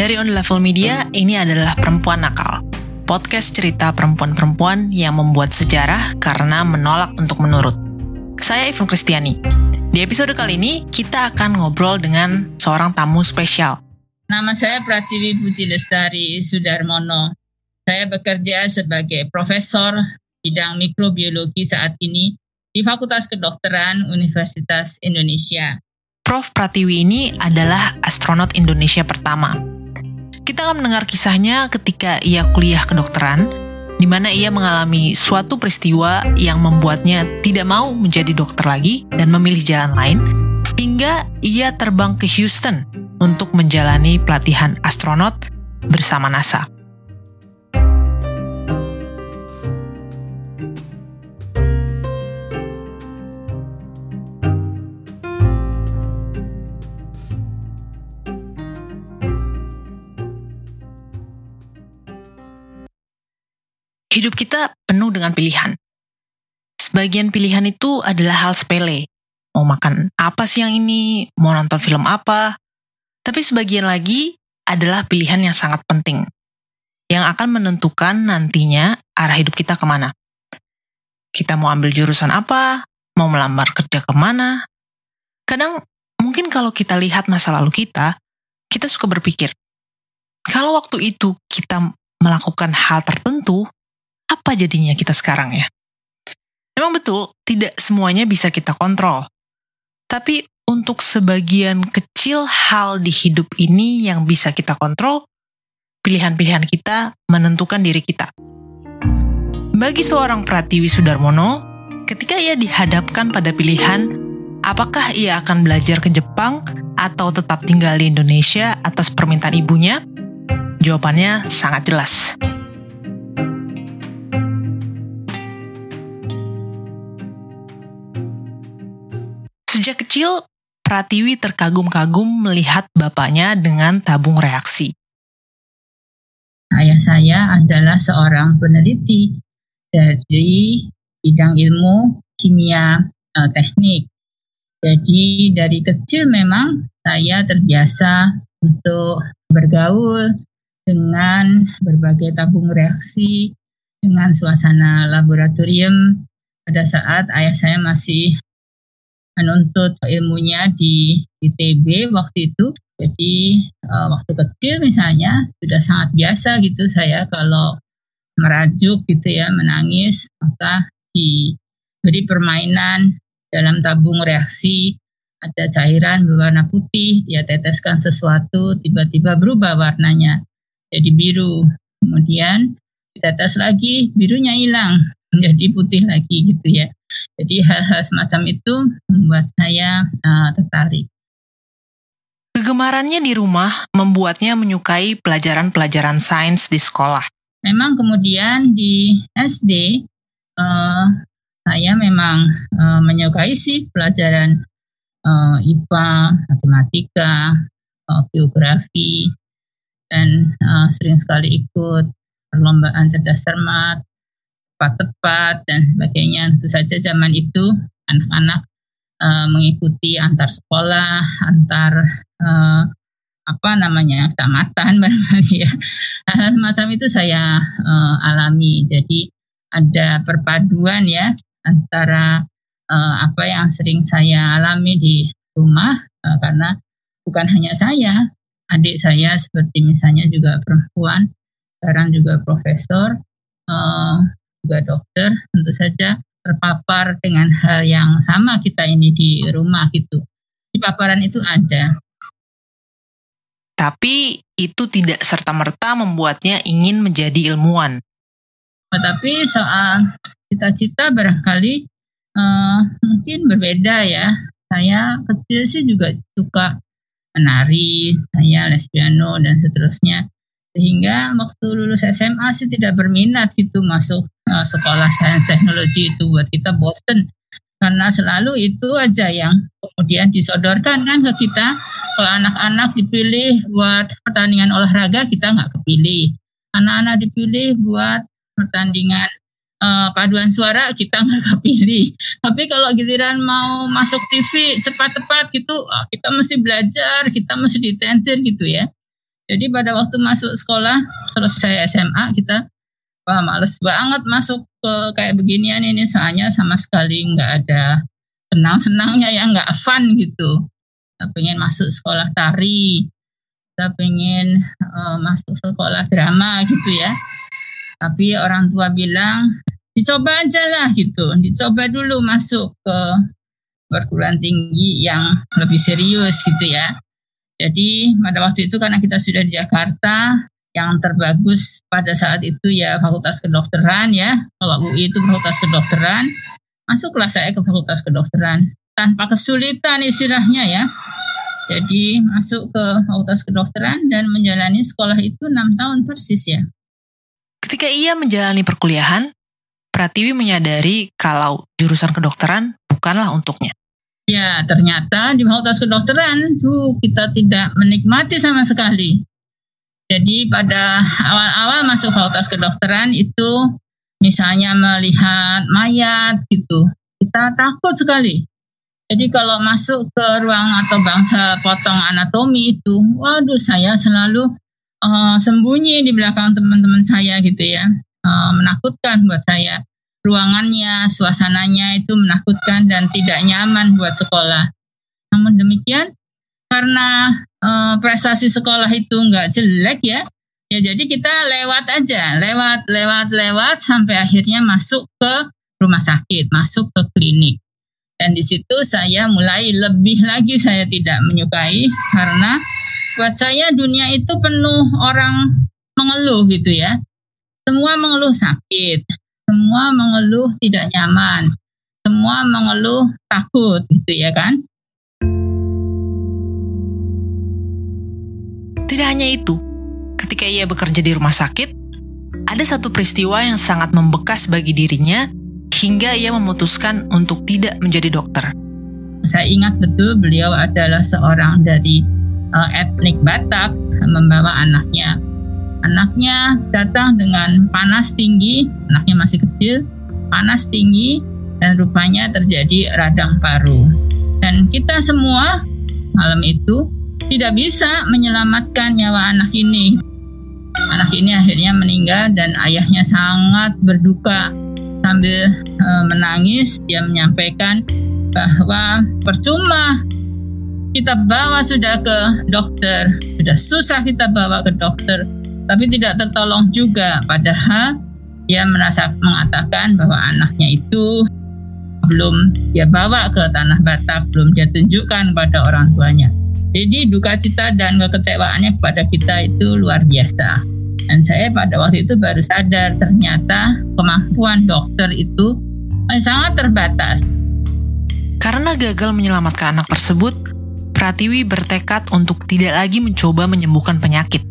Dari On Level Media, ini adalah Perempuan Nakal. Podcast cerita perempuan-perempuan yang membuat sejarah karena menolak untuk menurut. Saya Ivan Kristiani. Di episode kali ini, kita akan ngobrol dengan seorang tamu spesial. Nama saya Pratiwi Putri Lestari Sudarmono. Saya bekerja sebagai profesor bidang mikrobiologi saat ini di Fakultas Kedokteran Universitas Indonesia. Prof. Pratiwi ini adalah astronot Indonesia pertama. Kita akan mendengar kisahnya ketika ia kuliah kedokteran, di mana ia mengalami suatu peristiwa yang membuatnya tidak mau menjadi dokter lagi dan memilih jalan lain, hingga ia terbang ke Houston untuk menjalani pelatihan astronot bersama NASA. Hidup kita penuh dengan pilihan. Sebagian pilihan itu adalah hal sepele. Mau makan apa sih yang ini, mau nonton film apa. Tapi sebagian lagi adalah pilihan yang sangat penting. Yang akan menentukan nantinya arah hidup kita ke mana. Kita mau ambil jurusan apa, mau melamar kerja ke mana. Kadang mungkin kalau kita lihat masa lalu kita, kita suka berpikir, kalau waktu itu kita melakukan hal tertentu, apa jadinya kita sekarang ya? Memang betul, tidak semuanya bisa kita kontrol. Tapi untuk sebagian kecil hal di hidup ini yang bisa kita kontrol, pilihan-pilihan kita menentukan diri kita. Bagi seorang Pratiwi Sudarmono, ketika ia dihadapkan pada pilihan apakah ia akan belajar ke Jepang atau tetap tinggal di Indonesia atas permintaan ibunya, jawabannya sangat jelas. Sejak kecil, Pratiwi terkagum-kagum melihat bapaknya dengan tabung reaksi. Ayah saya adalah seorang peneliti dari bidang ilmu kimia uh, teknik. Jadi dari kecil memang saya terbiasa untuk bergaul dengan berbagai tabung reaksi, dengan suasana laboratorium pada saat ayah saya masih menuntut ilmunya di ITB waktu itu. Jadi uh, waktu kecil misalnya sudah sangat biasa gitu saya kalau merajuk gitu ya menangis maka diberi permainan dalam tabung reaksi ada cairan berwarna putih dia teteskan sesuatu tiba-tiba berubah warnanya jadi biru kemudian ditetes lagi birunya hilang jadi putih lagi gitu ya jadi hal-hal semacam itu membuat saya uh, tertarik. Kegemarannya di rumah membuatnya menyukai pelajaran-pelajaran sains di sekolah. Memang kemudian di SD uh, eh, saya memang uh, menyukai sih pelajaran uh, IPA, matematika, uh, geografi, dan uh, sering sekali ikut perlombaan cerdas cermat, tepat-tepat dan sebagainya. Tentu saja zaman itu anak-anak uh, mengikuti antar sekolah, antar uh, apa namanya kecamatan barangkali ya. Hal semacam itu saya uh, alami. Jadi ada perpaduan ya antara uh, apa yang sering saya alami di rumah uh, karena bukan hanya saya, adik saya seperti misalnya juga perempuan, sekarang juga profesor, juga dokter tentu saja terpapar dengan hal yang sama kita ini di rumah gitu. Di paparan itu ada. Tapi itu tidak serta-merta membuatnya ingin menjadi ilmuwan. Tetapi soal cita-cita barangkali uh, mungkin berbeda ya. Saya kecil sih juga suka menari, saya les piano dan seterusnya. Sehingga waktu lulus SMA sih tidak berminat gitu masuk uh, sekolah sains teknologi itu buat kita bosen. Karena selalu itu aja yang kemudian disodorkan kan ke kita. Kalau anak-anak dipilih buat pertandingan olahraga kita nggak kepilih. Anak-anak dipilih buat pertandingan uh, paduan suara kita nggak kepilih. Tapi kalau giliran mau masuk TV cepat-cepat gitu oh, kita mesti belajar kita mesti ditentir gitu ya Jadi pada waktu masuk sekolah, selesai SMA kita, wah males banget masuk ke kayak beginian ini soalnya sama sekali nggak ada senang-senangnya ya nggak fun gitu. Kita pengen masuk sekolah tari, kita pengen uh, masuk sekolah drama gitu ya. Tapi orang tua bilang dicoba aja lah gitu, dicoba dulu masuk ke perguruan tinggi yang lebih serius gitu ya. Jadi pada waktu itu karena kita sudah di Jakarta, yang terbagus pada saat itu ya Fakultas Kedokteran ya. Kalau UI itu Fakultas Kedokteran, masuklah saya ke Fakultas Kedokteran tanpa kesulitan istilahnya ya. Jadi masuk ke Fakultas Kedokteran dan menjalani sekolah itu enam tahun persis ya. Ketika ia menjalani perkuliahan, Pratiwi menyadari kalau jurusan kedokteran bukanlah untuknya. Ya, ternyata di Fakultas Kedokteran tuh kita tidak menikmati sama sekali. Jadi pada awal-awal masuk Fakultas Kedokteran itu misalnya melihat mayat gitu, kita takut sekali. Jadi kalau masuk ke ruang atau bangsa potong anatomi itu, waduh saya selalu uh, sembunyi di belakang teman-teman saya gitu ya, uh, menakutkan buat saya ruangannya, suasananya itu menakutkan dan tidak nyaman buat sekolah. Namun demikian, karena e, prestasi sekolah itu nggak jelek ya, ya jadi kita lewat aja, lewat, lewat, lewat sampai akhirnya masuk ke rumah sakit, masuk ke klinik. Dan di situ saya mulai lebih lagi saya tidak menyukai karena buat saya dunia itu penuh orang mengeluh gitu ya. Semua mengeluh sakit, semua mengeluh tidak nyaman, semua mengeluh takut gitu ya kan? Tidak hanya itu, ketika ia bekerja di rumah sakit, ada satu peristiwa yang sangat membekas bagi dirinya hingga ia memutuskan untuk tidak menjadi dokter. Saya ingat betul beliau adalah seorang dari uh, etnik Batak membawa anaknya Anaknya datang dengan panas tinggi, anaknya masih kecil, panas tinggi, dan rupanya terjadi radang paru. Dan kita semua malam itu tidak bisa menyelamatkan nyawa anak ini. Anak ini akhirnya meninggal dan ayahnya sangat berduka sambil e, menangis. Dia menyampaikan bahwa percuma kita bawa sudah ke dokter, sudah susah kita bawa ke dokter, tapi tidak tertolong juga. Padahal dia merasa mengatakan bahwa anaknya itu belum dia bawa ke tanah Batak, belum dia tunjukkan pada orang tuanya. Jadi duka cita dan kekecewaannya kepada kita itu luar biasa. Dan saya pada waktu itu baru sadar ternyata kemampuan dokter itu sangat terbatas. Karena gagal menyelamatkan anak tersebut, Pratiwi bertekad untuk tidak lagi mencoba menyembuhkan penyakit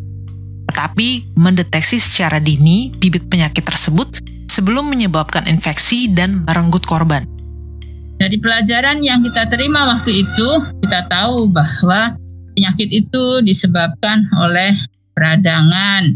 tetapi mendeteksi secara dini bibit penyakit tersebut sebelum menyebabkan infeksi dan merenggut korban. Dari pelajaran yang kita terima waktu itu, kita tahu bahwa penyakit itu disebabkan oleh peradangan,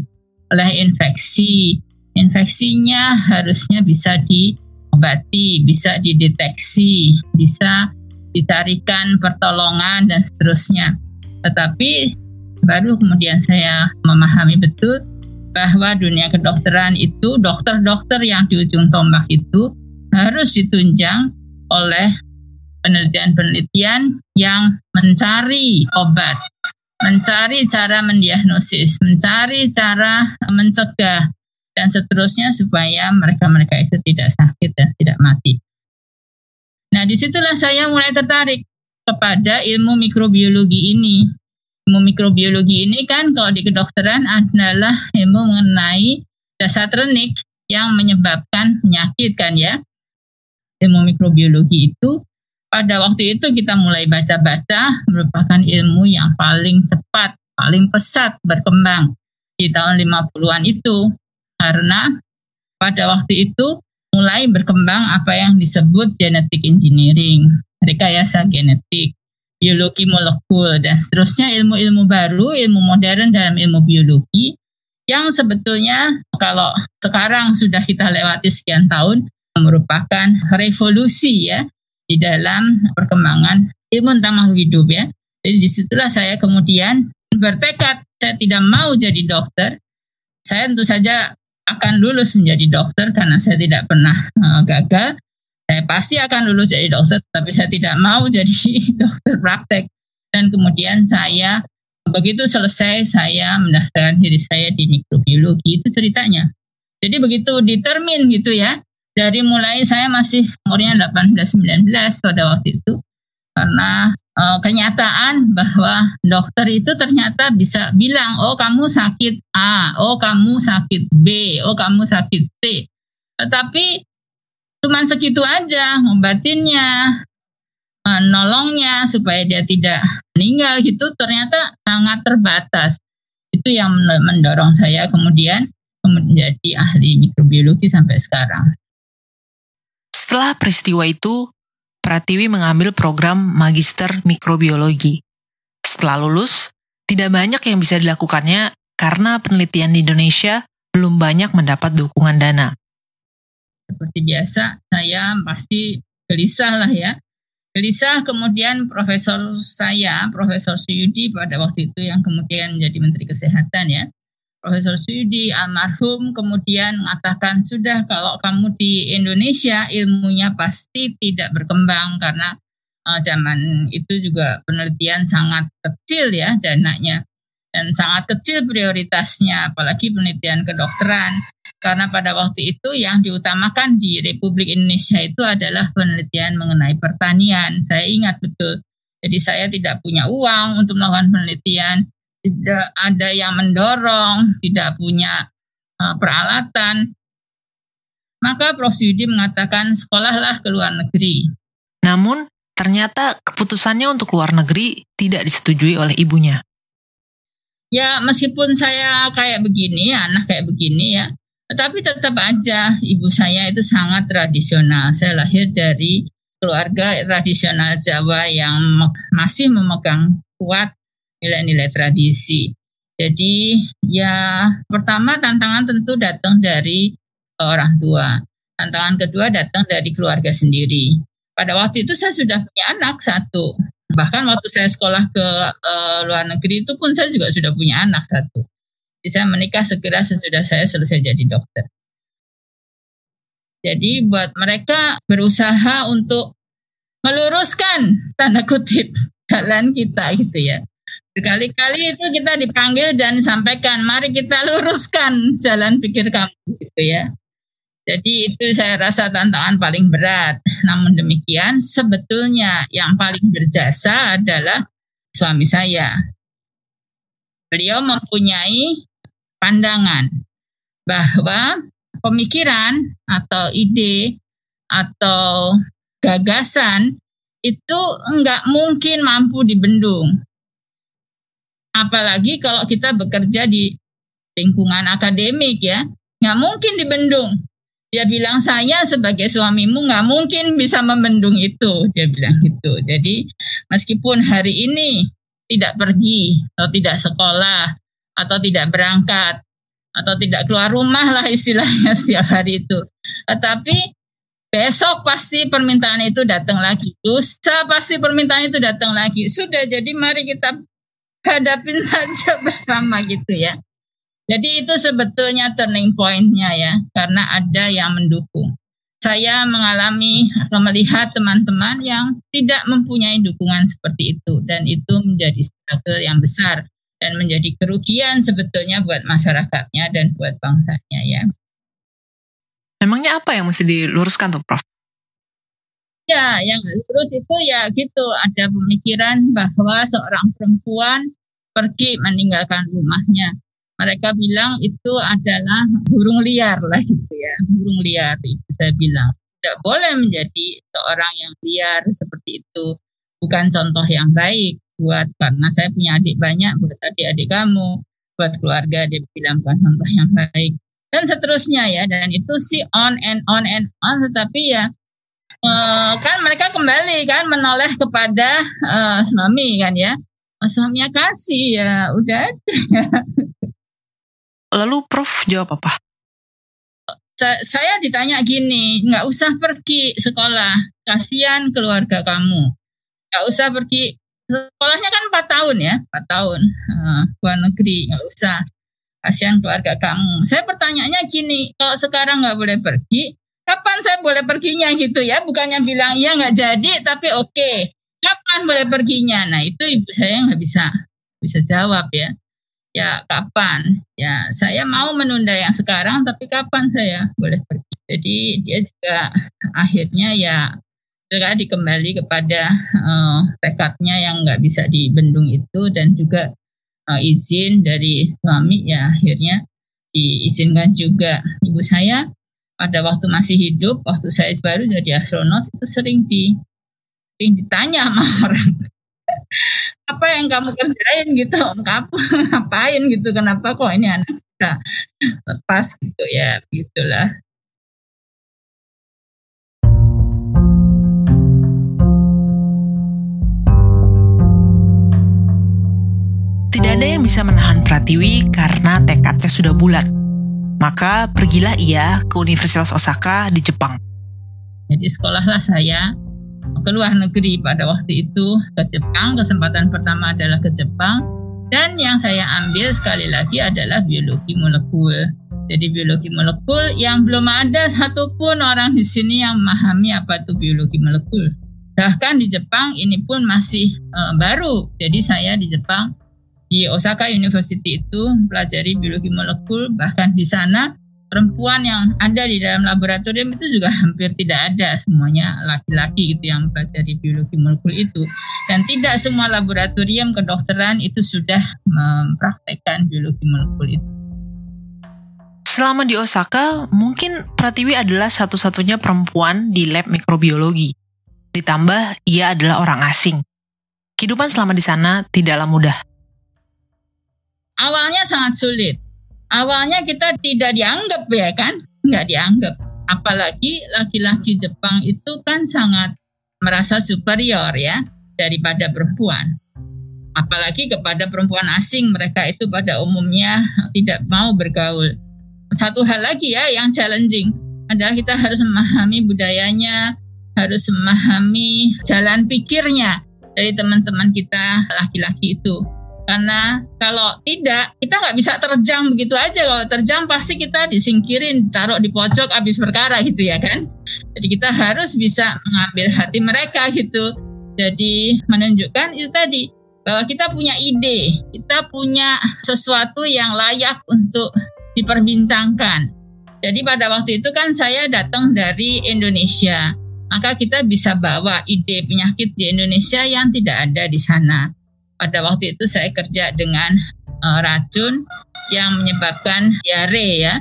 oleh infeksi. Infeksinya harusnya bisa diobati, bisa dideteksi, bisa dicarikan pertolongan dan seterusnya. Tetapi baru kemudian saya memahami betul bahwa dunia kedokteran itu dokter-dokter yang di ujung tombak itu harus ditunjang oleh penelitian-penelitian yang mencari obat, mencari cara mendiagnosis, mencari cara mencegah dan seterusnya supaya mereka-mereka itu tidak sakit dan tidak mati. Nah, di situlah saya mulai tertarik kepada ilmu mikrobiologi ini mikrobiologi ini kan kalau di kedokteran adalah ilmu mengenai dasar trenik yang menyebabkan penyakit kan ya. Ilmu mikrobiologi itu pada waktu itu kita mulai baca-baca merupakan ilmu yang paling cepat, paling pesat berkembang di tahun 50-an itu karena pada waktu itu mulai berkembang apa yang disebut genetic engineering, rekayasa genetik biologi molekul dan seterusnya ilmu-ilmu baru, ilmu modern dalam ilmu biologi yang sebetulnya kalau sekarang sudah kita lewati sekian tahun merupakan revolusi ya di dalam perkembangan ilmu tentang makhluk hidup ya. Jadi di situlah saya kemudian bertekad saya tidak mau jadi dokter, saya tentu saja akan lulus menjadi dokter karena saya tidak pernah uh, gagal. Saya pasti akan lulus jadi dokter, tapi saya tidak mau jadi dokter praktek. Dan kemudian saya begitu selesai saya mendaftarkan diri saya di mikrobiologi itu ceritanya. Jadi begitu determin gitu ya. Dari mulai saya masih umurnya 18-19 pada waktu itu. Karena uh, kenyataan bahwa dokter itu ternyata bisa bilang, oh kamu sakit A, oh kamu sakit B, oh kamu sakit C. Tetapi cuma segitu aja ngobatinnya, uh, nolongnya supaya dia tidak meninggal gitu ternyata sangat terbatas. Itu yang mendorong saya kemudian menjadi ahli mikrobiologi sampai sekarang. Setelah peristiwa itu, Pratiwi mengambil program Magister Mikrobiologi. Setelah lulus, tidak banyak yang bisa dilakukannya karena penelitian di Indonesia belum banyak mendapat dukungan dana. Seperti biasa, saya pasti gelisah lah ya. Gelisah kemudian profesor saya, Profesor Suyudi pada waktu itu yang kemudian menjadi Menteri Kesehatan ya, Profesor Sudi almarhum kemudian mengatakan sudah kalau kamu di Indonesia ilmunya pasti tidak berkembang karena uh, zaman itu juga penelitian sangat kecil ya dananya dan sangat kecil prioritasnya apalagi penelitian kedokteran karena pada waktu itu yang diutamakan di Republik Indonesia itu adalah penelitian mengenai pertanian saya ingat betul jadi saya tidak punya uang untuk melakukan penelitian tidak ada yang mendorong, tidak punya uh, peralatan, maka Prof. Yudi mengatakan sekolahlah ke luar negeri. Namun, ternyata keputusannya untuk luar negeri tidak disetujui oleh ibunya. Ya, meskipun saya kayak begini, anak kayak begini ya, tetapi tetap aja ibu saya itu sangat tradisional. Saya lahir dari keluarga tradisional Jawa yang masih memegang kuat nilai-nilai tradisi. Jadi ya pertama tantangan tentu datang dari orang tua. Tantangan kedua datang dari keluarga sendiri. Pada waktu itu saya sudah punya anak satu. Bahkan waktu saya sekolah ke uh, luar negeri itu pun saya juga sudah punya anak satu. Saya menikah segera sesudah saya selesai jadi dokter. Jadi buat mereka berusaha untuk meluruskan tanda kutip jalan kita gitu ya. Berkali-kali itu kita dipanggil dan sampaikan, mari kita luruskan jalan pikir kamu gitu ya. Jadi itu saya rasa tantangan paling berat. Namun demikian sebetulnya yang paling berjasa adalah suami saya. Beliau mempunyai pandangan bahwa pemikiran atau ide atau gagasan itu enggak mungkin mampu dibendung Apalagi kalau kita bekerja di lingkungan akademik ya, nggak mungkin dibendung. Dia bilang saya sebagai suamimu nggak mungkin bisa membendung itu. Dia bilang gitu. Jadi meskipun hari ini tidak pergi atau tidak sekolah atau tidak berangkat atau tidak keluar rumah lah istilahnya setiap hari itu. Tetapi besok pasti permintaan itu datang lagi. Lusa pasti permintaan itu datang lagi. Sudah jadi mari kita hadapin saja bersama gitu ya. Jadi itu sebetulnya turning pointnya ya, karena ada yang mendukung. Saya mengalami atau melihat teman-teman yang tidak mempunyai dukungan seperti itu dan itu menjadi struggle yang besar dan menjadi kerugian sebetulnya buat masyarakatnya dan buat bangsanya ya. Memangnya apa yang mesti diluruskan tuh Prof? Ya, yang terus itu ya gitu, ada pemikiran bahwa seorang perempuan pergi meninggalkan rumahnya. Mereka bilang itu adalah burung liar lah gitu ya, burung liar itu saya bilang. Tidak boleh menjadi seorang yang liar seperti itu. Bukan contoh yang baik buat karena saya punya adik banyak buat adik-adik kamu, buat keluarga dia bilang bukan contoh yang baik dan seterusnya ya dan itu sih on and on and on tetapi ya uh, kan mereka kembali kan menoleh kepada uh, suami kan ya suaminya kasih ya udah lalu Prof jawab apa saya ditanya gini nggak usah pergi sekolah kasihan keluarga kamu nggak usah pergi sekolahnya kan empat tahun ya, empat tahun uh, luar negeri nggak usah kasihan keluarga kamu. Saya pertanyaannya gini, kalau sekarang nggak boleh pergi, kapan saya boleh perginya gitu ya? Bukannya bilang iya nggak jadi, tapi oke, okay. kapan boleh perginya? Nah itu ibu saya nggak bisa bisa jawab ya. Ya kapan? Ya saya mau menunda yang sekarang, tapi kapan saya boleh pergi? Jadi dia juga akhirnya ya juga dikembali kepada uh, tekadnya yang nggak bisa dibendung itu dan juga uh, izin dari suami ya akhirnya diizinkan juga ibu saya pada waktu masih hidup waktu saya baru jadi astronot itu sering di sering ditanya sama orang apa yang kamu kerjain gitu? Kamu ngapain gitu? Kenapa kok ini anak kita lepas gitu ya? Gitulah. Tidak ada yang bisa menahan Pratiwi karena tekadnya sudah bulat. Maka pergilah ia ke Universitas Osaka di Jepang. Jadi sekolahlah saya ke luar negeri pada waktu itu ke Jepang. Kesempatan pertama adalah ke Jepang. Dan yang saya ambil sekali lagi adalah biologi molekul. Jadi biologi molekul yang belum ada satupun orang di sini yang memahami apa itu biologi molekul. Bahkan di Jepang ini pun masih uh, baru. Jadi saya di Jepang di Osaka University itu pelajari biologi molekul bahkan di sana perempuan yang ada di dalam laboratorium itu juga hampir tidak ada semuanya laki-laki gitu yang pelajari biologi molekul itu dan tidak semua laboratorium kedokteran itu sudah mempraktekkan biologi molekul itu. Selama di Osaka, mungkin Pratiwi adalah satu-satunya perempuan di lab mikrobiologi. Ditambah, ia adalah orang asing. Kehidupan selama di sana tidaklah mudah awalnya sangat sulit. Awalnya kita tidak dianggap ya kan, nggak dianggap. Apalagi laki-laki Jepang itu kan sangat merasa superior ya daripada perempuan. Apalagi kepada perempuan asing mereka itu pada umumnya tidak mau bergaul. Satu hal lagi ya yang challenging adalah kita harus memahami budayanya, harus memahami jalan pikirnya dari teman-teman kita laki-laki itu karena kalau tidak, kita nggak bisa terjang begitu aja. Kalau terjang pasti kita disingkirin, taruh di pojok habis perkara gitu ya kan. Jadi kita harus bisa mengambil hati mereka gitu. Jadi menunjukkan itu tadi bahwa kita punya ide, kita punya sesuatu yang layak untuk diperbincangkan. Jadi pada waktu itu kan saya datang dari Indonesia, maka kita bisa bawa ide penyakit di Indonesia yang tidak ada di sana pada waktu itu saya kerja dengan uh, racun yang menyebabkan diare ya.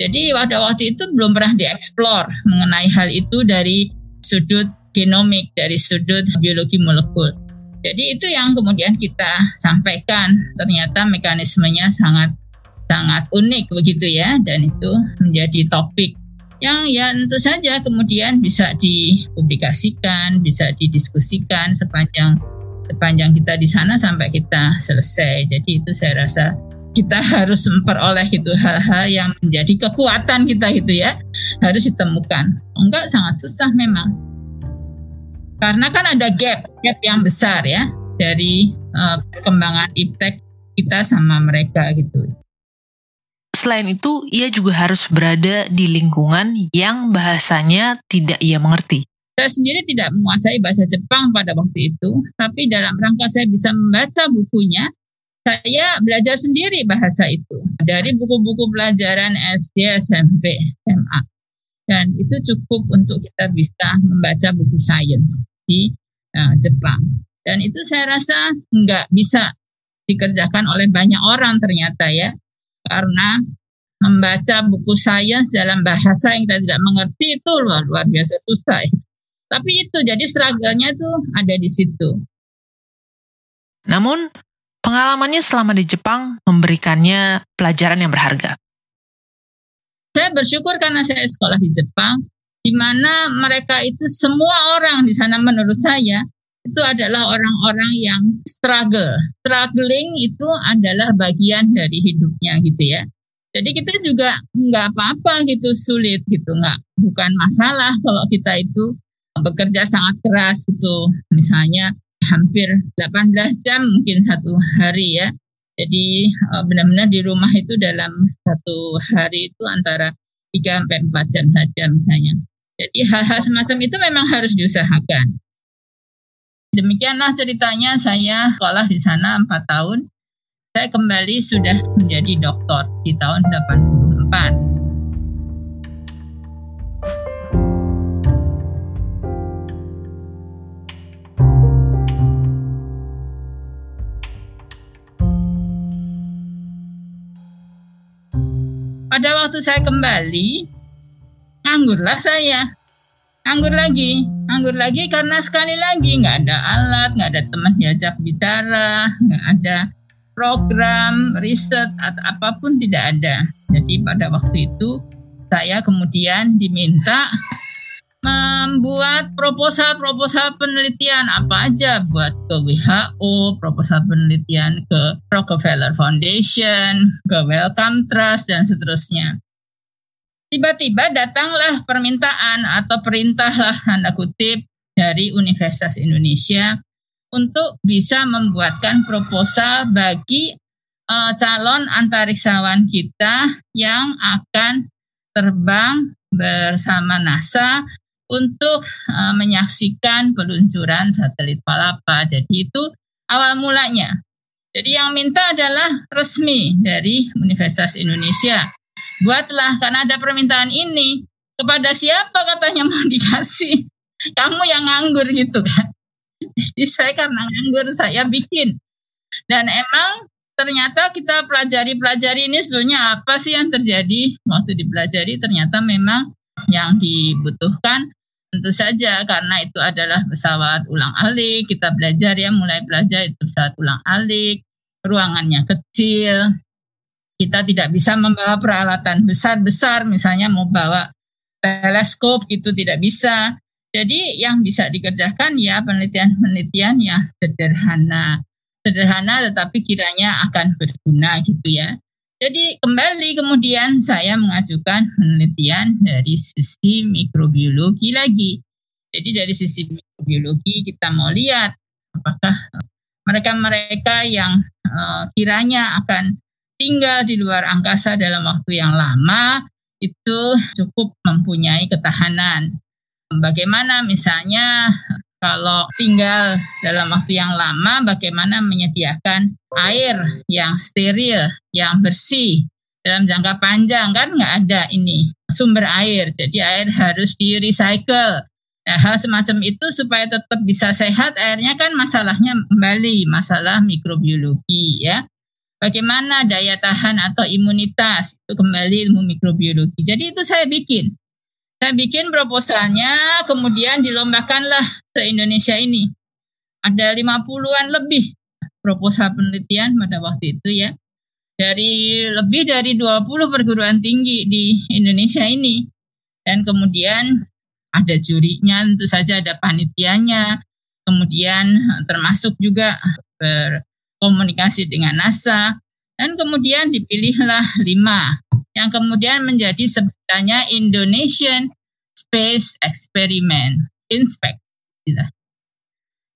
Jadi pada waktu itu belum pernah dieksplor mengenai hal itu dari sudut genomik, dari sudut biologi molekul. Jadi itu yang kemudian kita sampaikan. Ternyata mekanismenya sangat sangat unik begitu ya dan itu menjadi topik yang ya tentu saja kemudian bisa dipublikasikan, bisa didiskusikan sepanjang sepanjang kita di sana sampai kita selesai. Jadi itu saya rasa kita harus memperoleh itu hal-hal yang menjadi kekuatan kita itu ya harus ditemukan. Enggak sangat susah memang. Karena kan ada gap, gap yang besar ya dari uh, perkembangan iptek kita sama mereka gitu. Selain itu, ia juga harus berada di lingkungan yang bahasanya tidak ia mengerti. Saya sendiri tidak menguasai bahasa Jepang pada waktu itu, tapi dalam rangka saya bisa membaca bukunya, saya belajar sendiri bahasa itu dari buku-buku pelajaran SD, SMP, SMA. Dan itu cukup untuk kita bisa membaca buku sains di uh, Jepang. Dan itu saya rasa nggak bisa dikerjakan oleh banyak orang ternyata ya. Karena membaca buku sains dalam bahasa yang kita tidak mengerti itu luar, luar biasa susah ya. Tapi itu jadi struggle-nya itu ada di situ. Namun pengalamannya selama di Jepang memberikannya pelajaran yang berharga. Saya bersyukur karena saya sekolah di Jepang, di mana mereka itu semua orang di sana menurut saya itu adalah orang-orang yang struggle. Struggling itu adalah bagian dari hidupnya gitu ya. Jadi kita juga nggak apa-apa gitu sulit gitu nggak bukan masalah kalau kita itu bekerja sangat keras gitu. Misalnya hampir 18 jam mungkin satu hari ya. Jadi uh, benar-benar di rumah itu dalam satu hari itu antara 3 sampai 4 jam saja misalnya. Jadi hal-hal semacam itu memang harus diusahakan. Demikianlah ceritanya saya sekolah di sana 4 tahun. Saya kembali sudah menjadi doktor di tahun 84. Pada waktu saya kembali, anggurlah saya. Anggur lagi, anggur lagi karena sekali lagi nggak ada alat, nggak ada teman diajak bicara, nggak ada program riset atau apa pun tidak ada. Jadi pada waktu itu saya kemudian diminta membuat proposal-proposal penelitian apa aja buat ke WHO, proposal penelitian ke Rockefeller Foundation, ke Wellcome Trust dan seterusnya. Tiba-tiba datanglah permintaan atau perintah lah tanda kutip dari Universitas Indonesia untuk bisa membuatkan proposal bagi uh, calon antariksawan kita yang akan terbang bersama NASA untuk uh, menyaksikan peluncuran satelit Palapa. Jadi itu awal mulanya. Jadi yang minta adalah resmi dari Universitas Indonesia. Buatlah karena ada permintaan ini kepada siapa katanya mau dikasih. Kamu yang nganggur gitu kan. Jadi saya karena nganggur saya bikin. Dan emang ternyata kita pelajari-pelajari ini sebetulnya apa sih yang terjadi waktu dipelajari ternyata memang yang dibutuhkan Tentu saja karena itu adalah pesawat ulang alik, kita belajar ya mulai belajar itu pesawat ulang alik, ruangannya kecil, kita tidak bisa membawa peralatan besar-besar, misalnya mau bawa teleskop itu tidak bisa. Jadi yang bisa dikerjakan ya penelitian-penelitian yang sederhana, sederhana tetapi kiranya akan berguna gitu ya. Jadi kembali kemudian saya mengajukan penelitian dari sisi mikrobiologi lagi. Jadi dari sisi mikrobiologi kita mau lihat apakah mereka-mereka yang uh, kiranya akan tinggal di luar angkasa dalam waktu yang lama itu cukup mempunyai ketahanan. Bagaimana misalnya kalau tinggal dalam waktu yang lama bagaimana menyediakan air yang steril, yang bersih dalam jangka panjang kan nggak ada ini sumber air, jadi air harus di recycle. Nah, hal semacam itu supaya tetap bisa sehat airnya kan masalahnya kembali masalah mikrobiologi ya. Bagaimana daya tahan atau imunitas itu kembali ilmu mikrobiologi. Jadi itu saya bikin. Saya bikin proposalnya, kemudian dilombakanlah se Indonesia ini. Ada 50-an lebih proposal penelitian pada waktu itu ya. Dari lebih dari 20 perguruan tinggi di Indonesia ini. Dan kemudian ada jurinya, tentu saja ada panitianya. Kemudian termasuk juga berkomunikasi dengan NASA. Dan kemudian dipilihlah lima yang kemudian menjadi sebutannya Indonesian Space Experiment, INSPEC.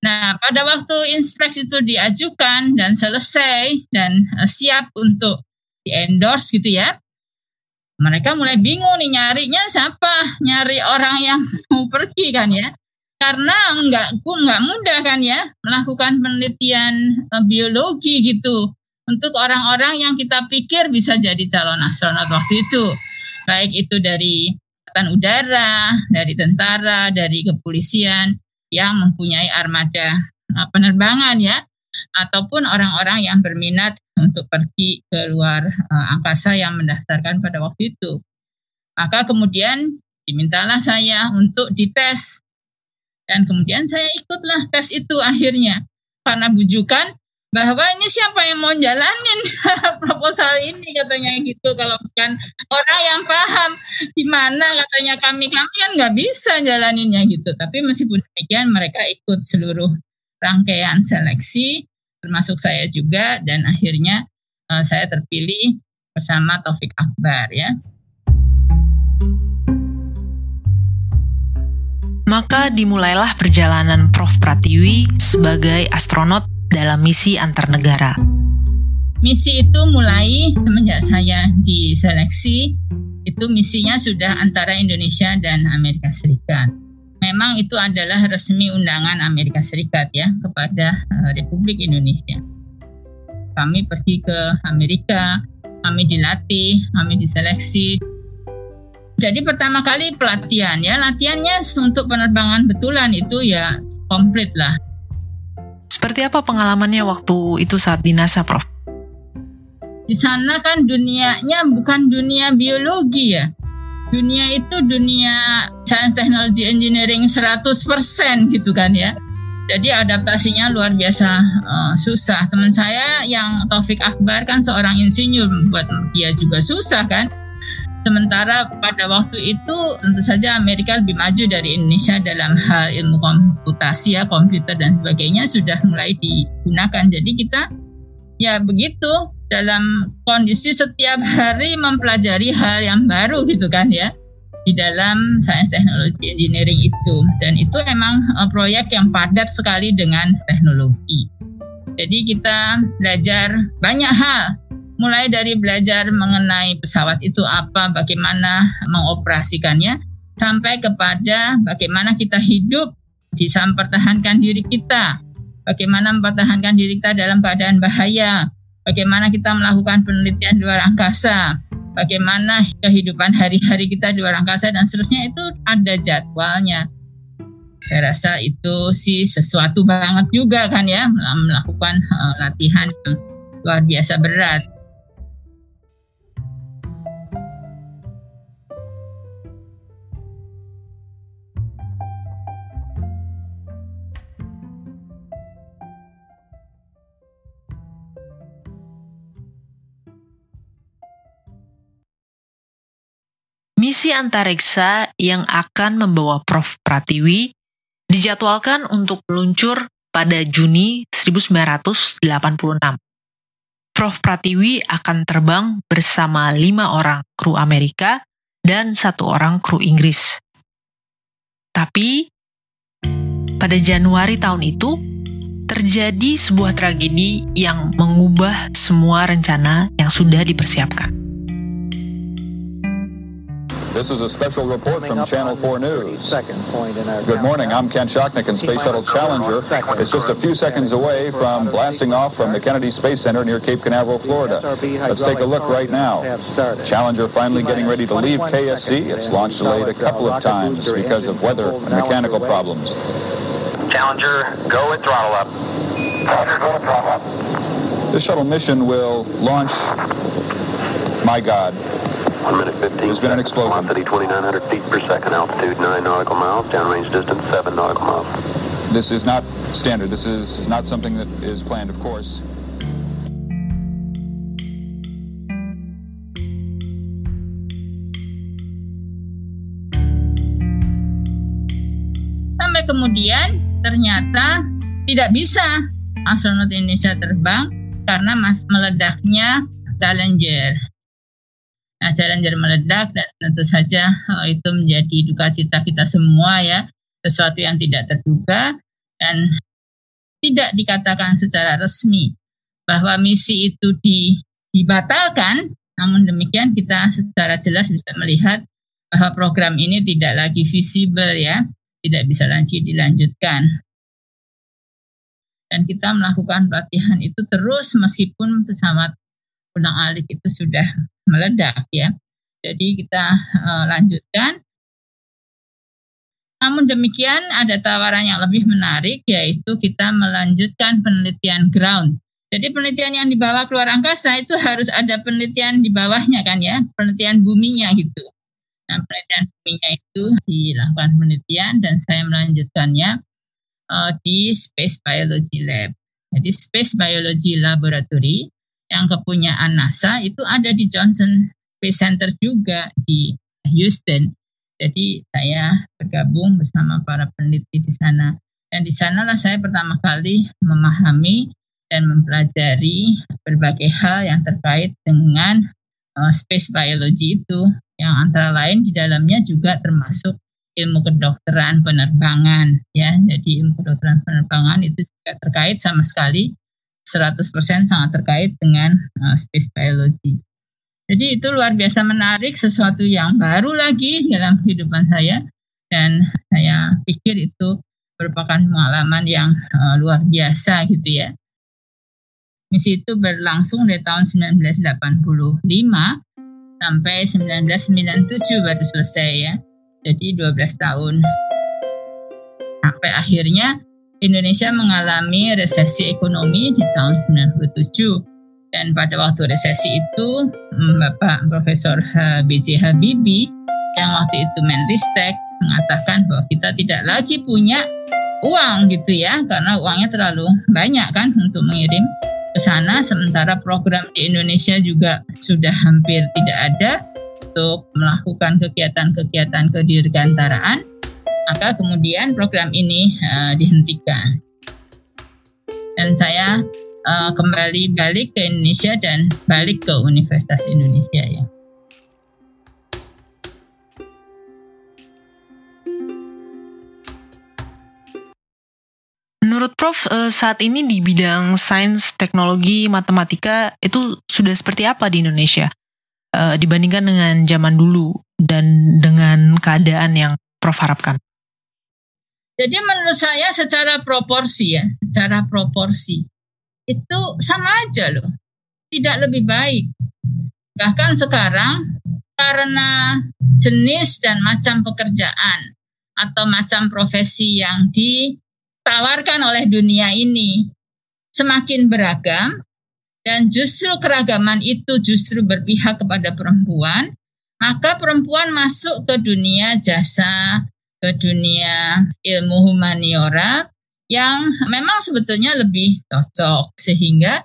Nah, pada waktu INSPEC itu diajukan dan selesai dan eh, siap untuk di-endorse gitu ya, mereka mulai bingung nih nyarinya siapa, nyari orang yang mau pergi kan ya. Karena enggak enggak mudah kan ya melakukan penelitian eh, biologi gitu untuk orang-orang yang kita pikir bisa jadi calon astronot waktu itu. Baik itu dari Angkatan Udara, dari tentara, dari kepolisian yang mempunyai armada uh, penerbangan ya, ataupun orang-orang yang berminat untuk pergi ke luar uh, angkasa yang mendaftarkan pada waktu itu. Maka kemudian dimintalah saya untuk dites. Dan kemudian saya ikutlah tes itu akhirnya. Karena bujukan bahwa ini siapa yang mau jalanin proposal ini katanya gitu. Kalau bukan orang yang paham gimana katanya kami kami kan nggak bisa jalaninnya gitu. Tapi meskipun demikian mereka ikut seluruh rangkaian seleksi termasuk saya juga dan akhirnya uh, saya terpilih bersama Taufik Akbar ya. Maka dimulailah perjalanan Prof. Pratiwi sebagai astronot dalam misi antar negara. Misi itu mulai semenjak saya diseleksi, itu misinya sudah antara Indonesia dan Amerika Serikat. Memang itu adalah resmi undangan Amerika Serikat ya kepada eh, Republik Indonesia. Kami pergi ke Amerika, kami dilatih, kami diseleksi. Jadi pertama kali pelatihan ya, latihannya untuk penerbangan betulan itu ya komplit lah. Seperti apa pengalamannya waktu itu saat di NASA, Prof? Di sana kan dunianya bukan dunia biologi ya. Dunia itu dunia science technology engineering 100% gitu kan ya. Jadi adaptasinya luar biasa uh, susah. Teman saya yang Taufik Akbar kan seorang insinyur, buat dia juga susah kan. Sementara pada waktu itu tentu saja Amerika lebih maju dari Indonesia dalam hal ilmu komputasi ya, komputer dan sebagainya sudah mulai digunakan. Jadi kita ya begitu dalam kondisi setiap hari mempelajari hal yang baru gitu kan ya di dalam sains teknologi engineering itu dan itu emang uh, proyek yang padat sekali dengan teknologi. Jadi kita belajar banyak hal mulai dari belajar mengenai pesawat itu apa, bagaimana mengoperasikannya sampai kepada bagaimana kita hidup bisa mempertahankan diri kita, bagaimana mempertahankan diri kita dalam keadaan bahaya, bagaimana kita melakukan penelitian di luar angkasa, bagaimana kehidupan hari-hari kita di luar angkasa dan seterusnya itu ada jadwalnya. Saya rasa itu sih sesuatu banget juga kan ya melakukan uh, latihan luar biasa berat. Misi antariksa yang akan membawa Prof. Pratiwi dijadwalkan untuk meluncur pada Juni 1986. Prof. Pratiwi akan terbang bersama lima orang kru Amerika dan satu orang kru Inggris. Tapi, pada Januari tahun itu, terjadi sebuah tragedi yang mengubah semua rencana yang sudah dipersiapkan. This is a special report from Channel 4 News. Good morning, I'm Ken Shocknick and Space Shuttle Challenger is just a few seconds away from blasting off from the Kennedy Space Center near Cape Canaveral, Florida. Let's take a look right now. Challenger finally getting ready to leave KSC. Its launch delayed a couple of times because of weather and mechanical problems. Challenger, go and throttle up. Roger, go and throttle up. This shuttle mission will launch, my God, 1 minute 15 There's been an explosion. Velocity 2,900 feet per second. Altitude 9 nautical miles. Downrange distance 7 nautical miles. this is not standard. This is not something that is planned, of course. Sampai kemudian ternyata tidak bisa astronot Indonesia terbang karena mas meledaknya Challenger. Nah, Challenger meledak dan tentu saja hal itu menjadi duka cita kita semua ya, sesuatu yang tidak terduga dan tidak dikatakan secara resmi bahwa misi itu di, dibatalkan, namun demikian kita secara jelas bisa melihat bahwa program ini tidak lagi visible ya, tidak bisa lagi dilanjutkan. Dan kita melakukan pelatihan itu terus meskipun pesawat ulang alik itu sudah meledak ya. Jadi kita uh, lanjutkan. Namun demikian ada tawaran yang lebih menarik yaitu kita melanjutkan penelitian ground. Jadi penelitian yang dibawa keluar angkasa itu harus ada penelitian di bawahnya kan ya, penelitian buminya gitu. Nah penelitian buminya itu dilakukan penelitian dan saya melanjutkannya uh, di Space Biology Lab. Jadi Space Biology Laboratory yang kepunyaan NASA itu ada di Johnson Space Center juga di Houston. Jadi saya bergabung bersama para peneliti di sana. Dan di sanalah saya pertama kali memahami dan mempelajari berbagai hal yang terkait dengan uh, space biology itu yang antara lain di dalamnya juga termasuk ilmu kedokteran penerbangan ya. Jadi ilmu kedokteran penerbangan itu juga terkait sama sekali 100% sangat terkait dengan uh, space biology. Jadi itu luar biasa menarik, sesuatu yang baru lagi dalam kehidupan saya dan saya pikir itu merupakan pengalaman yang uh, luar biasa gitu ya. Misi itu berlangsung dari tahun 1985 sampai 1997 baru selesai ya. Jadi 12 tahun. Sampai akhirnya Indonesia mengalami resesi ekonomi di tahun 97 dan pada waktu resesi itu mm, Bapak Profesor B.J. Habibie yang waktu itu Menristek mengatakan bahwa kita tidak lagi punya uang gitu ya karena uangnya terlalu banyak kan untuk mengirim ke sana sementara program di Indonesia juga sudah hampir tidak ada untuk melakukan kegiatan-kegiatan kedirgantaraan maka kemudian program ini uh, dihentikan dan saya uh, kembali balik ke Indonesia dan balik ke Universitas Indonesia ya. Menurut Prof, uh, saat ini di bidang sains, teknologi, matematika itu sudah seperti apa di Indonesia dibandingkan dengan zaman dulu dan dengan keadaan yang Prof harapkan? Jadi menurut saya secara proporsi ya, secara proporsi itu sama aja loh. Tidak lebih baik. Bahkan sekarang karena jenis dan macam pekerjaan atau macam profesi yang ditawarkan oleh dunia ini semakin beragam dan justru keragaman itu justru berpihak kepada perempuan, maka perempuan masuk ke dunia jasa, ke dunia ilmu humaniora, yang memang sebetulnya lebih cocok. Sehingga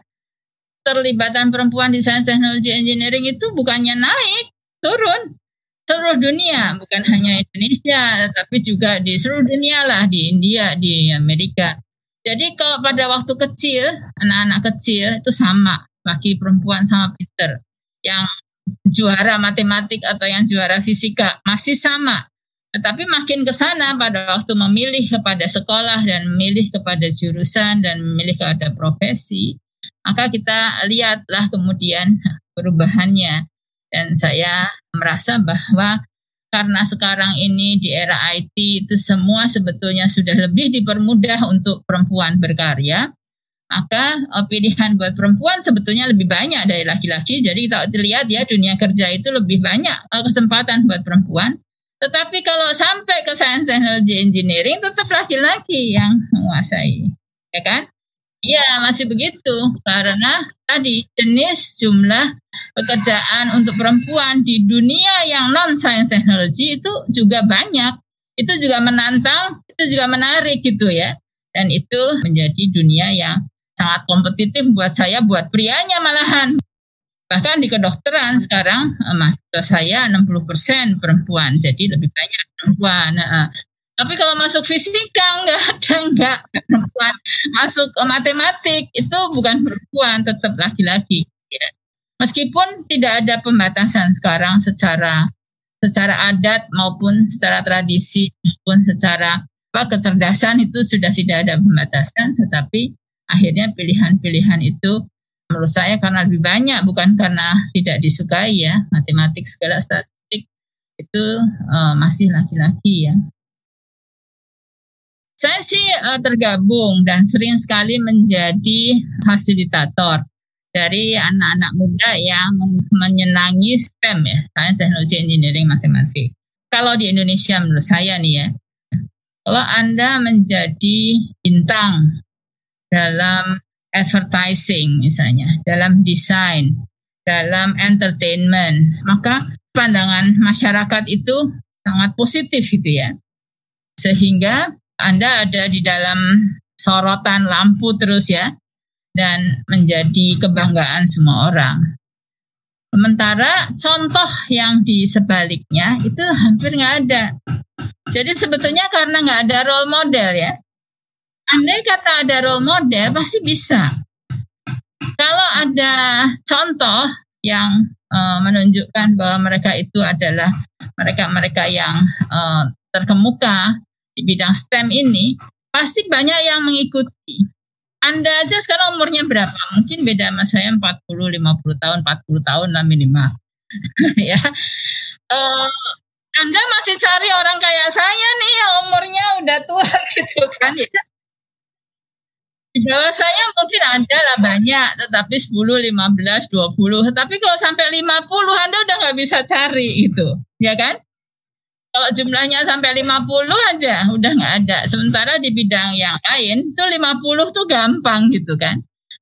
terlibatan perempuan di sains teknologi engineering itu bukannya naik turun. Seluruh dunia bukan hanya Indonesia tapi juga di seluruh dunia lah di India di Amerika. Jadi kalau pada waktu kecil anak-anak kecil itu sama laki perempuan sama Peter. Yang juara matematik atau yang juara fisika masih sama tetapi makin ke sana pada waktu memilih kepada sekolah dan memilih kepada jurusan dan memilih kepada profesi, maka kita lihatlah kemudian perubahannya. Dan saya merasa bahwa karena sekarang ini di era IT itu semua sebetulnya sudah lebih dipermudah untuk perempuan berkarya, maka eh, pilihan buat perempuan sebetulnya lebih banyak dari laki-laki. Jadi kita lihat ya dunia kerja itu lebih banyak eh, kesempatan buat perempuan tetapi kalau sampai ke sains teknologi engineering tetap laki-laki yang menguasai, ya kan? Iya masih begitu karena tadi jenis jumlah pekerjaan untuk perempuan di dunia yang non sains teknologi itu juga banyak. Itu juga menantang, itu juga menarik gitu ya. Dan itu menjadi dunia yang sangat kompetitif buat saya, buat prianya malahan. Bahkan di kedokteran sekarang eh, mahasiswa saya 60% perempuan, jadi lebih banyak perempuan. Nah, tapi kalau masuk fisika enggak ada enggak perempuan. Masuk matematik itu bukan perempuan, tetap laki-laki. Ya. Meskipun tidak ada pembatasan sekarang secara secara adat maupun secara tradisi maupun secara apa kecerdasan itu sudah tidak ada pembatasan, tetapi akhirnya pilihan-pilihan itu menurut saya karena lebih banyak bukan karena tidak disukai ya matematik segala statistik itu uh, masih laki-laki ya saya sih uh, tergabung dan sering sekali menjadi fasilitator dari anak-anak muda yang menyenangi STEM ya, Sains Teknologi Engineering Matematik. Kalau di Indonesia menurut saya nih ya, kalau Anda menjadi bintang dalam advertising misalnya, dalam desain, dalam entertainment, maka pandangan masyarakat itu sangat positif gitu ya. Sehingga Anda ada di dalam sorotan lampu terus ya dan menjadi kebanggaan semua orang. Sementara contoh yang di sebaliknya itu hampir nggak ada. Jadi sebetulnya karena nggak ada role model ya, andai kata ada role model pasti bisa. Kalau ada contoh yang uh, menunjukkan bahwa mereka itu adalah mereka-mereka yang uh, terkemuka di bidang STEM ini, pasti banyak yang mengikuti. Anda aja sekarang umurnya berapa? Mungkin beda sama saya 40, 50 tahun, 40 tahun lah minimal. ya. Uh, anda masih cari orang kayak saya nih umurnya udah tua gitu kan ya. Di bawah saya mungkin ada lah banyak, tetapi 10, 15, 20. Tapi kalau sampai 50 Anda udah nggak bisa cari gitu, ya kan? Kalau jumlahnya sampai 50 aja udah nggak ada. Sementara di bidang yang lain tuh 50 tuh gampang gitu kan.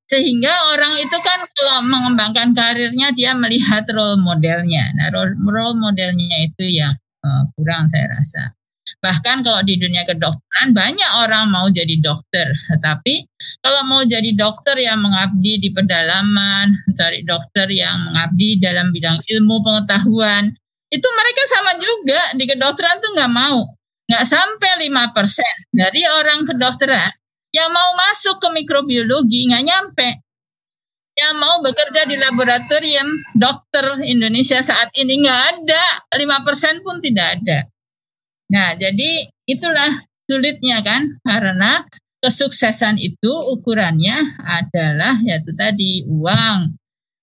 Sehingga orang itu kan kalau mengembangkan karirnya dia melihat role modelnya. Nah role, role modelnya itu yang uh, kurang saya rasa. Bahkan kalau di dunia kedokteran banyak orang mau jadi dokter, tetapi kalau mau jadi dokter yang mengabdi di pedalaman, cari dokter yang mengabdi dalam bidang ilmu pengetahuan, itu mereka sama juga. Di kedokteran tuh nggak mau. Nggak sampai lima persen dari orang kedokteran yang mau masuk ke mikrobiologi nggak nyampe. Yang mau bekerja di laboratorium dokter Indonesia saat ini nggak ada. Lima persen pun tidak ada. Nah jadi itulah sulitnya kan karena kesuksesan itu ukurannya adalah yaitu tadi uang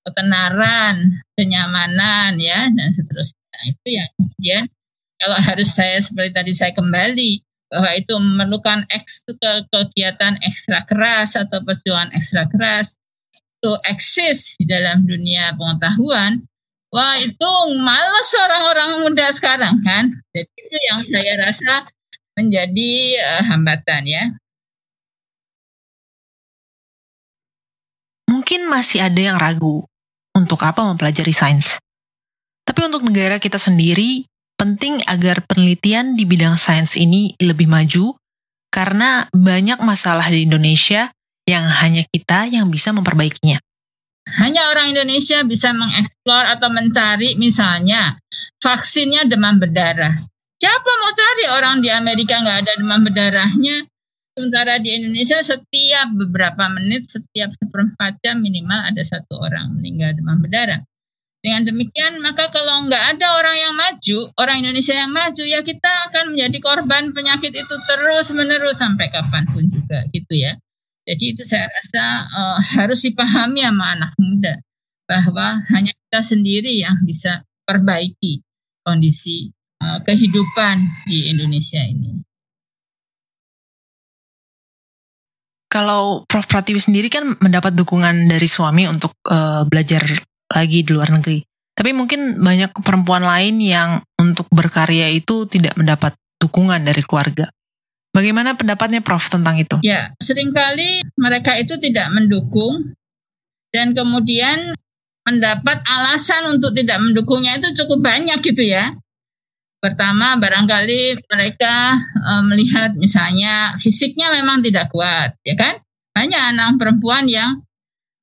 ketenaran kenyamanan ya dan seterusnya Nah, itu yang kemudian kalau harus saya seperti tadi saya kembali bahwa itu memerlukan eks, ke, kegiatan ekstra keras atau perjuangan ekstra keras to eksis di dalam dunia pengetahuan, wah itu malas orang-orang muda sekarang kan. Jadi itu yang saya rasa menjadi uh, hambatan ya. Mungkin masih ada yang ragu untuk apa mempelajari sains. Tapi untuk negara kita sendiri, penting agar penelitian di bidang sains ini lebih maju karena banyak masalah di Indonesia yang hanya kita yang bisa memperbaikinya. Hanya orang Indonesia bisa mengeksplor atau mencari misalnya vaksinnya demam berdarah. Siapa mau cari orang di Amerika nggak ada demam berdarahnya? Sementara di Indonesia setiap beberapa menit, setiap seperempat jam minimal ada satu orang meninggal demam berdarah. Dengan demikian, maka kalau nggak ada orang yang maju, orang Indonesia yang maju, ya kita akan menjadi korban penyakit itu terus menerus sampai kapan pun juga, gitu ya. Jadi itu saya rasa uh, harus dipahami sama anak muda bahwa hanya kita sendiri yang bisa perbaiki kondisi uh, kehidupan di Indonesia ini. Kalau Prof Pratiwi sendiri kan mendapat dukungan dari suami untuk uh, belajar lagi di luar negeri. Tapi mungkin banyak perempuan lain yang untuk berkarya itu tidak mendapat dukungan dari keluarga. Bagaimana pendapatnya Prof tentang itu? Ya, sering kali mereka itu tidak mendukung dan kemudian mendapat alasan untuk tidak mendukungnya itu cukup banyak gitu ya. Pertama, barangkali mereka e, melihat misalnya fisiknya memang tidak kuat, ya kan? Banyak anak perempuan yang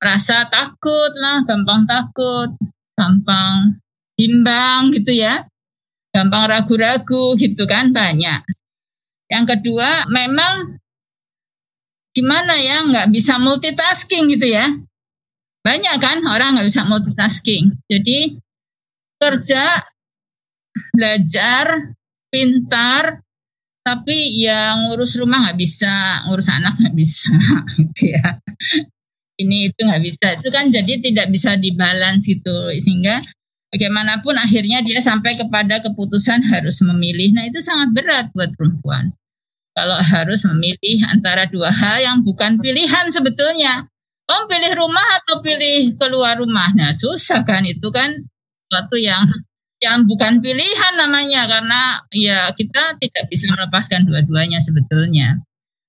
rasa takut lah, gampang takut, gampang bimbang gitu ya, gampang ragu-ragu gitu kan banyak. Yang kedua memang gimana ya nggak bisa multitasking gitu ya. Banyak kan orang nggak bisa multitasking. Jadi kerja, belajar, pintar, tapi ya ngurus rumah nggak bisa, ngurus anak nggak bisa gitu ya. Ini itu nggak bisa. Itu kan jadi tidak bisa dibalance gitu. Sehingga bagaimanapun akhirnya dia sampai kepada keputusan harus memilih. Nah itu sangat berat buat perempuan. Kalau harus memilih antara dua hal yang bukan pilihan sebetulnya. Kamu pilih rumah atau pilih keluar rumah? Nah susah kan itu kan. Suatu yang yang bukan pilihan namanya karena ya kita tidak bisa melepaskan dua-duanya sebetulnya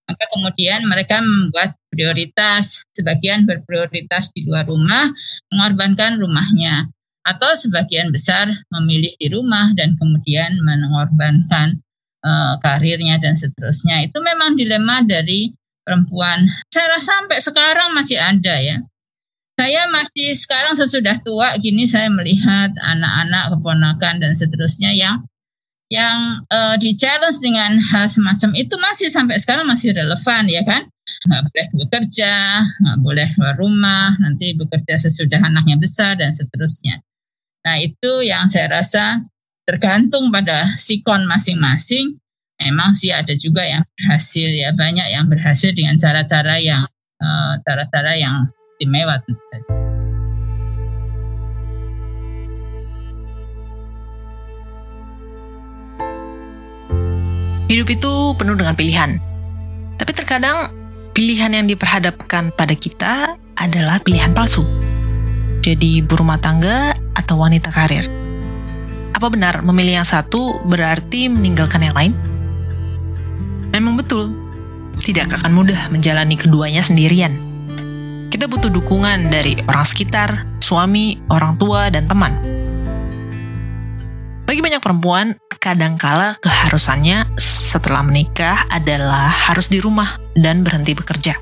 maka kemudian mereka membuat prioritas, sebagian berprioritas di luar rumah, mengorbankan rumahnya. Atau sebagian besar memilih di rumah dan kemudian mengorbankan uh, karirnya dan seterusnya. Itu memang dilema dari perempuan. Saya rasa sampai sekarang masih ada ya. Saya masih sekarang sesudah tua gini saya melihat anak-anak, keponakan dan seterusnya yang yang uh, di challenge dengan hal semacam itu masih sampai sekarang masih relevan ya kan? Nggak boleh bekerja nggak boleh keluar rumah nanti bekerja sesudah anaknya besar dan seterusnya. Nah itu yang saya rasa tergantung pada sikon masing-masing. Memang sih ada juga yang berhasil ya banyak yang berhasil dengan cara-cara yang eh, cara-cara uh, yang istimewa tentu. Hidup itu penuh dengan pilihan. Tapi terkadang pilihan yang diperhadapkan pada kita adalah pilihan palsu. Jadi berumah tangga atau wanita karir. Apa benar memilih yang satu berarti meninggalkan yang lain? Memang betul, tidak akan mudah menjalani keduanya sendirian. Kita butuh dukungan dari orang sekitar, suami, orang tua, dan teman. Bagi banyak perempuan, kadangkala keharusannya setelah menikah adalah harus di rumah dan berhenti bekerja.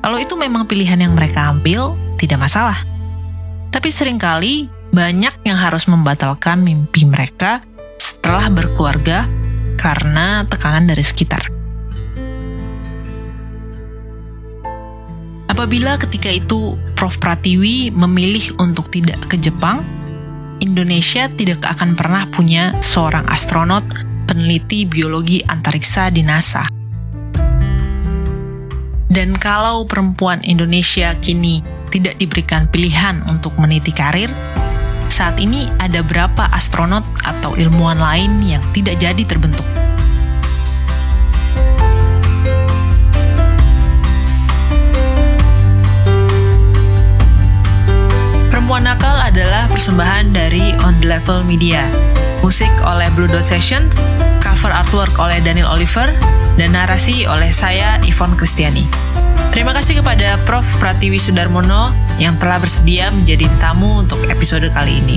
Kalau itu memang pilihan yang mereka ambil, tidak masalah. Tapi sering kali banyak yang harus membatalkan mimpi mereka setelah berkeluarga karena tekanan dari sekitar. Apabila ketika itu Prof. Pratiwi memilih untuk tidak ke Jepang, Indonesia tidak akan pernah punya seorang astronot peneliti biologi antariksa di NASA. Dan kalau perempuan Indonesia kini tidak diberikan pilihan untuk meniti karir, saat ini ada berapa astronot atau ilmuwan lain yang tidak jadi terbentuk. Perempuan Nakal adalah persembahan dari On The Level Media. Musik oleh Blue Dot Session, cover artwork oleh Daniel Oliver, dan narasi oleh saya Yvonne Kristiani. Terima kasih kepada Prof. Pratiwi Sudarmono yang telah bersedia menjadi tamu untuk episode kali ini.